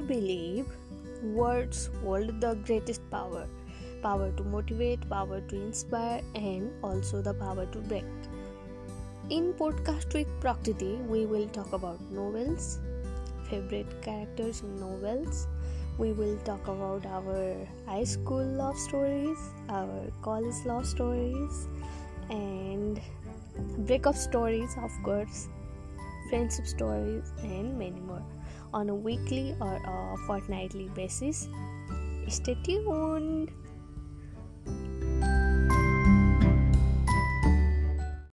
believe words hold the greatest power power to motivate, power to inspire, and also the power to break. In podcast with Prakruti, we will talk about novels, favorite characters in novels. We will talk about our high school love stories, our college love stories, and breakup stories, of course, friendship stories, and many more on a weekly or a fortnightly basis. Stay tuned.